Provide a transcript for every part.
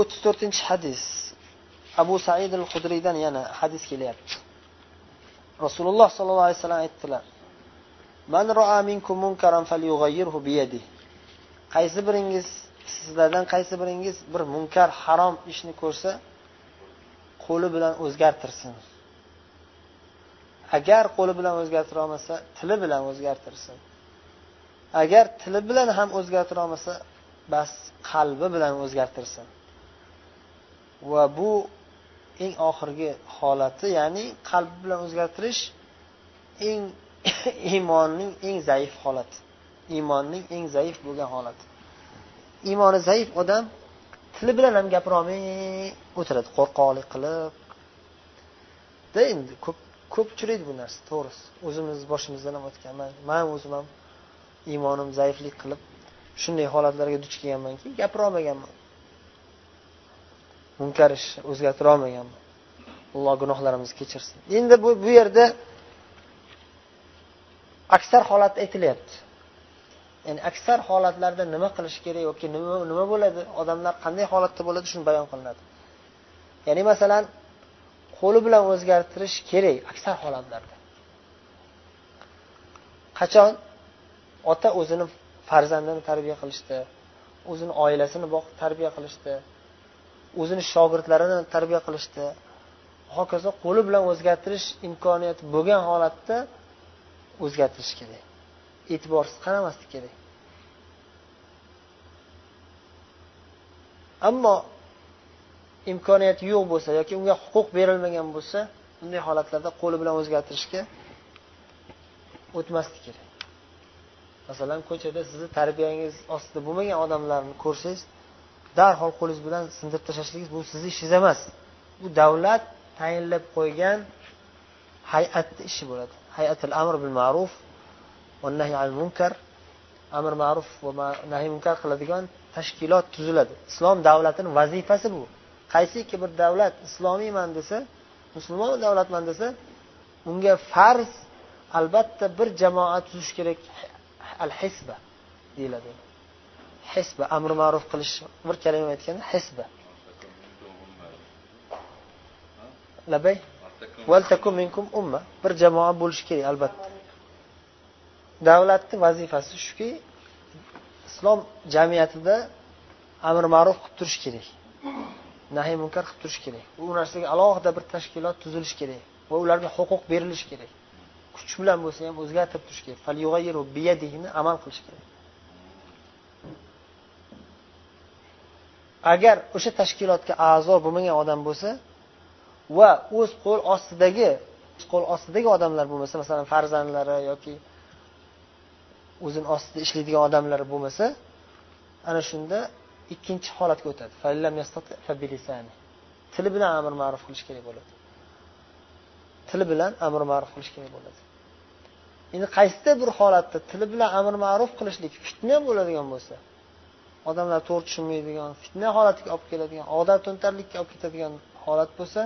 o'ttiz to'rtinchi hadis. Abu said al hudriydan yana hadis kelyapti. Rasululloh sollallohu alayhi vasallam aytdilar man ro'a minkum munkaran falyughayyirhu biyadihi. Qaysi biringiz sizlardan qaysi biringiz bir munkar harom ishni ko'rsa qo'li bilan o'zgartirsin. Agar qo'li bilan o'zgartira olmasa tili bilan o'zgartirsin. Agar tili bilan ham o'zgartira olmasa bas qalbi bilan o'zgartirsin. Va bu eng oxirgi holati ya'ni qalb bilan o'zgartirish eng iymonning eng zaif holati. Iymonning eng zaif bo'lgan holati. Iymoni zaif odam tili bilan ham gapirolmay o'tiradi qo'rqoqlik qilib. Da endi ko'p ko'p uchraydi bu narsa to'g'risi. O'zimiz boshimizdan ham o'tgan man o'zim ham iymonim zaiflik qilib shunday holatlarga duch kelganmanki gapirolmaganman. Munkar ish o'zgartira olmaganman alloh gunohlarimizni kechirsin. Endi bu bu yerda aksar holat aytilyapti. Ya'ni aksar holatlarda nima qilish kerak yoki nima nima bo'ladi? Odamlar qanday holatda bo'ladi? Shuni bayon qilinadi. Ya'ni masalan qo'li bilan o'zgartirish kerak aksar holatlarda. Qachon? Ota o'zini farzandini tarbiya qilishda o'zini oilasini boqib tarbiya qilishda o'zini shogirdlarini tarbiya qilishda hokazo qo'li bilan o'zgartirish imkoniyati bo'lgan holatda o'zgartirish kerak. E'tiborsiz qaramaslik kerak. Ammo imkoniyati yo'q bo'lsa yoki unga huquq berilmagan bo'lsa bunday holatlarda qo'li bilan o'zgartirishga o'tmaslik kerak. Masalan ko'chada sizni tarbiyangiz ostida bo'lmagan odamlarni ko'rsangiz darhol qo'lingiz bilan sindirib tashlashligingiz bu sizni ishingiz emas. Bu davlat tayinlab qo'ygan hay'atni ishi bo'ladi. Hayatil amr bil ma'ruf va nahy al munkar. Amr ma'ruf va nahiy munkar qiladigan tashkilot tuziladi. Islom davlatini vazifasi bu. Qaysiki bir davlat islomiyman desa musulmon davlatman desa unga farz albatta bir jamoa tuzish kerak. Al hisba deyiladi. Hisba amri ma'ruf qilish bir kalima aytganda hisba labay. Minkum umma. Bir jamoa bo'lishi kerak albatta. Davlatni vazifasi shuki islom jamiyatida amr ma'ruf qilib turish kerak. Nahiy munkar qilib turish kerak. U narsaga alohida bir tashkilot tuzilishi kerak va ularga huquq berilishi kerak. Kuch bilan bo'lsa ham o'zgartirib turish kerak. Amal qilish kerak. Agar o'sha tashkilotga a'zo bo'lmagan odam bo'lsa va o'z qo'l ostidagi qo'l ostidagi odamlar bo'lmasa masalan farzandlari yoki o'zini ostida ishlaydigan odamlar bo'lmasa ana shunda ikkinchi holatga o'tadi. Tili bilan amr ma'ruf qilish kerak bo'ladi. Tili bilan amr ma'ruf qilish kerak bo'ladi. Endi qaysidir bir holatda tili bilan amr ma'ruf qilishlik fitna bo'ladigan bo'lsa odamlar to'g'ri tushunmaydigan fitna holatiga olib keladigan odat to'ntarlikka olib ketadigan holat bo'lsa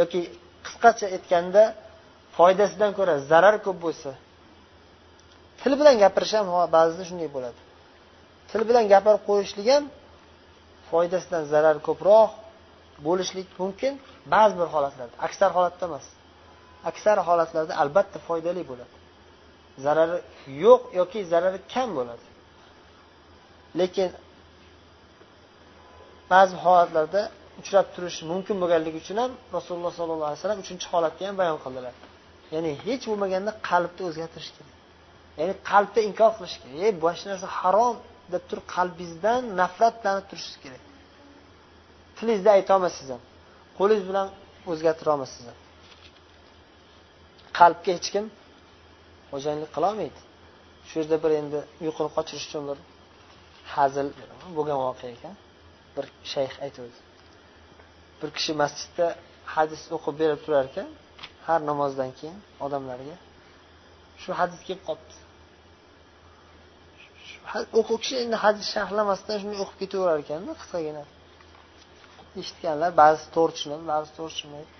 yoki qisqacha aytganda foydasidan ko'ra zarar ko'p bo'lsa til bilan gapirish ham ba'zida shunday bo'ladi. Til bilan gapirib qo'yishlik ham foydasidan zarar ko'proq bo'lishlik mumkin ba'zi bir holatlarda. Aksar holatda emas. Aksar holatlarda albatta foydali bo'ladi. Zarari yo'q yoki zarari kam bo'ladi. Lekin ba'zi holatlarda uchrab turishi mumkin bo'lganligi uchun ham rasululloh sollallohu alayhi vasallam uchinchi holatni ham bayon qildilar. Ya'ni hech bo'lmaganda qalbni o'zgartirish kerak. Ya'ni qalbda inkor qilish kerak. Ey bu narsa harom deb turib qalbingizdan nafratlanib turishingiz kerak. Tilingizda aytolmaysiz ham qo'lingiz bilan o'zgartira olmaysiz ham. Qalbga hech kim xo'jayinlik qilolmaydi shu yerda bir endi uyquni qochirish uchun bir hazil bo'lgan voqea ekan. Bir shayx aytuvdi bir kishi masjidda hadis o'qib berib turar ekan har namozdan keyin odamlarga shu hadis kelib qolibdi. O'qib kishi endi hadis sharhlamasdan shunday o'qib ketaverar ekanda qisqagina eshitganlar ba'zi to'g'ri tushunadi ba'zi to'g'ri tushunmaydi.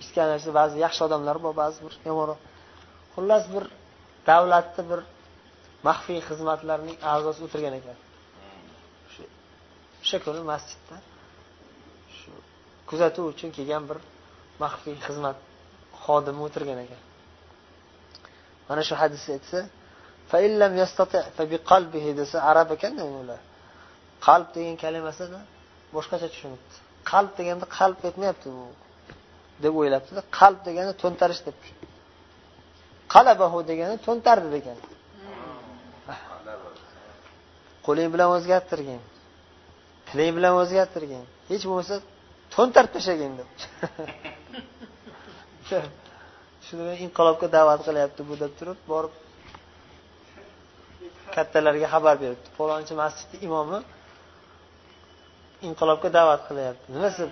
Eshitganlar ba'zi yaxshi odamlar bor ba'zi bir yomonroq xullas bir davlatni bir maxfiy xizmatlarning a'zosi o'tirgan ekan. O'sha kuni masjidda. Shu kuzatuv uchun kelgan bir maxfiy xizmat xodimi o'tirgan ekan. Mana shu hadisda aytsa desa arab ekanda ular. Qalb degan kalimasini boshqacha tushunibdi. Qalb deganda qalb aytmayapti u deb o'ylabdida qalb degani to'ntarish deb qalabahu degani to'ntardi degan. Qo'ling bilan o'zgartirgin tiling bilan o'zgartirgin hech bo'lmasa to'ntarib tashlagin deb. Shuni inqilobga da'vat qilyapti bu deb turib borib kattalarga xabar beribdi. Falonchi masjidni imomi inqilobga da'vat qilyapti. Nimasi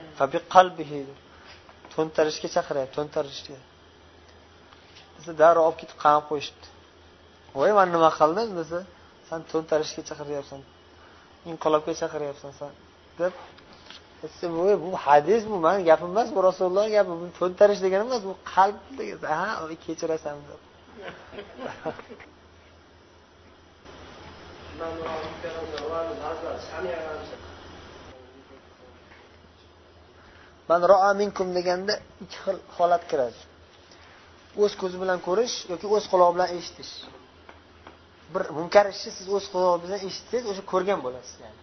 to'ntarishga chaqiryapti to'ntarishga. Desa darrov olib ketib qamab qo'yishibdi. Voy man nima qildim? Desa san to'ntarishga chaqiryapsan. Inqilobga chaqiryapsan san deb desa bu hadis bu mani gapim emas bu rasululloh gapi bu to'ntarish degani emas bu qalb degan ha kechirasan deb. Man roa minkum deganda ikki xil holat kiradi. O'z ko'zi bilan ko'rish yoki o'z qulog'i bilan eshitish. Bir munkar ishni siz o'z qulog'ingizdan bilan eshitsangiz o'sha ko'rgan bo'lasiz yani.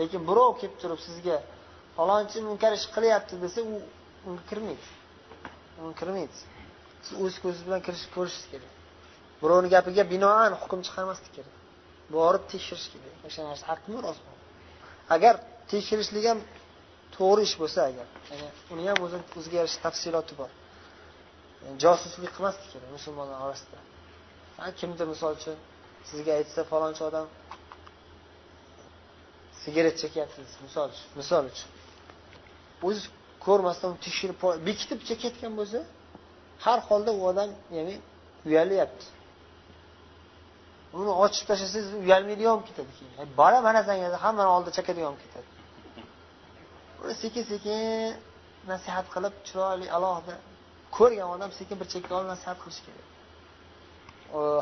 Lekin birov kelib turib sizga falonchi munkar ish qilyapti desa u unga kirmaydi. Unga kirmaydi. Siz o'z ko'zingiz bilan kirish ko'rishingiz kerak. Birovni gapiga binoan hukm chiqarmaslik kerak. Borib tekshirish kerak. O'sha narsa haqmi rostmi agar tekshirishlik ham to'g'ri ish bo'lsa agar ya'ni uni ham o'zini o'ziga yarasha tafsiloti bor. Josuslik qilmaslik kerak musulmonlar orasida. Kimdir misol uchun sizga aytsa falonchi odam sigaret chekyapsiz misol uchun misol uchun. O'zi ko'rmasdan tekshirib bekitib chekayotgan bo'lsa har holda u odam ya'ni uyalyapti uni ochib tashlasangiz uyalmaydigan bo'lib ketadi keyin. Bora mana sanga hammani oldida chakadigan bo'lib ketadi. Uni sekin sekin nasihat qilib chiroyli alohida ko'rgan odam sekin bir chekka olib nasihat qilish kerak.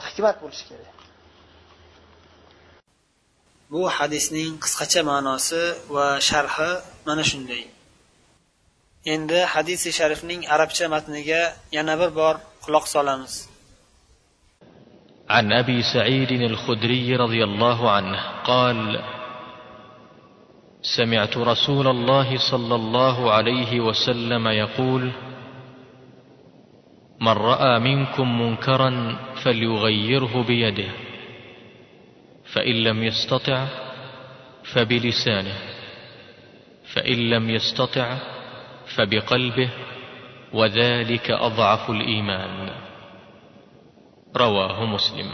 Hikmat bo'lishi kerak. Bu hadisning qisqacha ma'nosi va sharhi mana shunday endi hadisi sharifning arabcha matniga yana bir bor quloq solamiz عن ابي سعيد الخدري رضي الله عنه قال سمعت رسول الله صلى الله عليه وسلم يقول من راى منكم منكرا فليغيره بيده فإن لم يستطع فبلسانه فإن لم يستطع فبقلبه وذلك أضعف الإيمان. رواه مسلم.